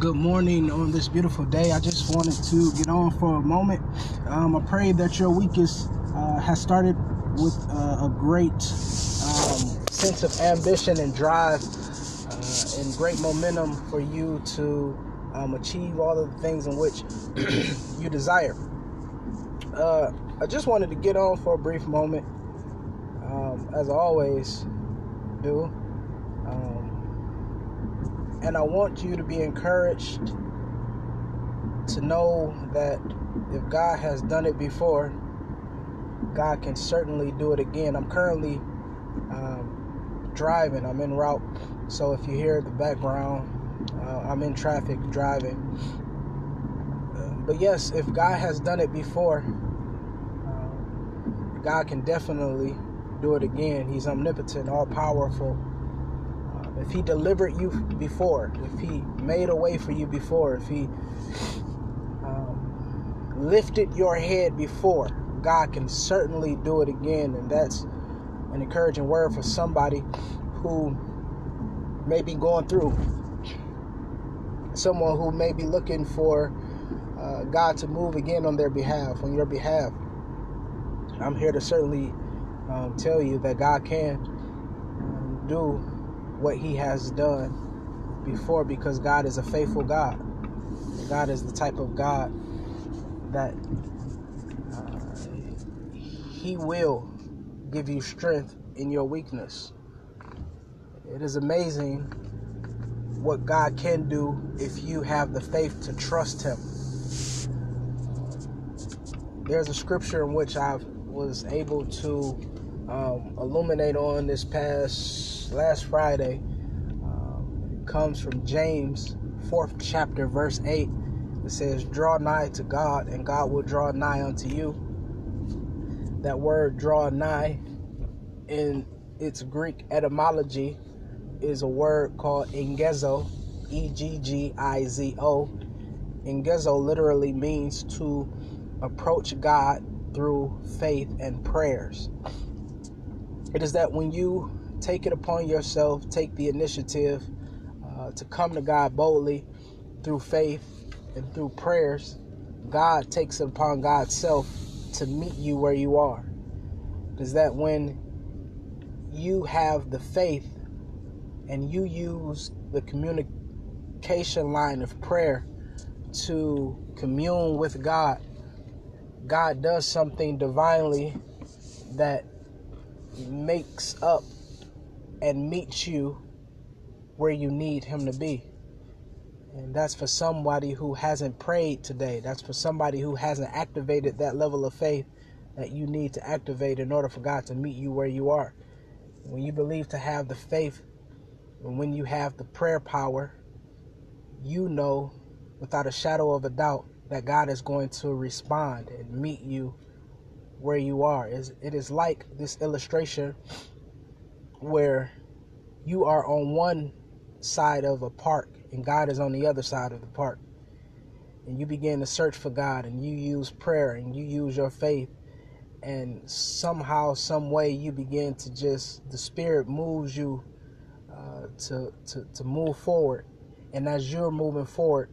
Good morning on this beautiful day. I just wanted to get on for a moment. Um, I pray that your week is uh, has started with uh, a great um, sense of ambition and drive uh, and great momentum for you to um, achieve all of the things in which you desire. Uh, I just wanted to get on for a brief moment, um, as I always do. Um, and I want you to be encouraged to know that if God has done it before, God can certainly do it again. I'm currently um, driving, I'm en route. So if you hear the background, uh, I'm in traffic driving. Uh, but yes, if God has done it before, uh, God can definitely do it again. He's omnipotent, all powerful. If He delivered you before, if He made a way for you before, if He um, lifted your head before, God can certainly do it again. And that's an encouraging word for somebody who may be going through, someone who may be looking for uh, God to move again on their behalf, on your behalf. I'm here to certainly um, tell you that God can um, do what He has done before because God is a faithful God. God is the type of God that uh, He will give you strength in your weakness. It is amazing what God can do if you have the faith to trust Him. There's a scripture in which I was able to um, illuminate on this past last Friday. Um, it comes from James, fourth chapter, verse 8. It says, Draw nigh to God, and God will draw nigh unto you. That word draw nigh in its Greek etymology is a word called engizo, E G G I Z O. Engizo literally means to approach God through faith and prayers. It is that when you take it upon yourself, take the initiative uh, to come to God boldly through faith and through prayers, God takes it upon God's self to meet you where you are. Is that when you have the faith and you use the communication line of prayer to commune with God, God does something divinely that makes up and meets you where you need Him to be. And that's for somebody who hasn't prayed today. That's for somebody who hasn't activated that level of faith that you need to activate in order for God to meet you where you are. When you believe to have the faith, and when you have the prayer power, you know without a shadow of a doubt that God is going to respond and meet you where you are. It is like this illustration where you are on one side of a park and God is on the other side of the park. And you begin to search for God and you use prayer and you use your faith. And somehow some way you begin to just the spirit moves you uh, to, to to move forward. And as you're moving forward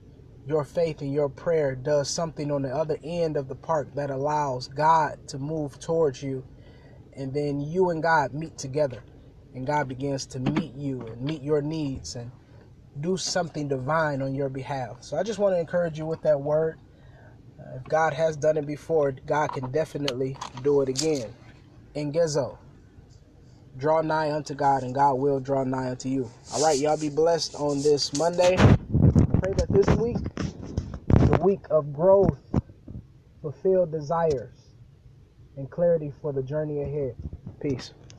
your faith and your prayer does something on the other end of the park that allows God to move towards you. And then you and God meet together and God begins to meet you and meet your needs and do something divine on your behalf. So I just want to encourage you with that word. Uh, if God has done it before, God can definitely do it again. Engizo. Draw nigh unto God, and God will draw nigh unto you. All right, y'all be blessed on this Monday. Pray that this week the week of growth, fulfilled desires, and clarity for the journey ahead. Peace.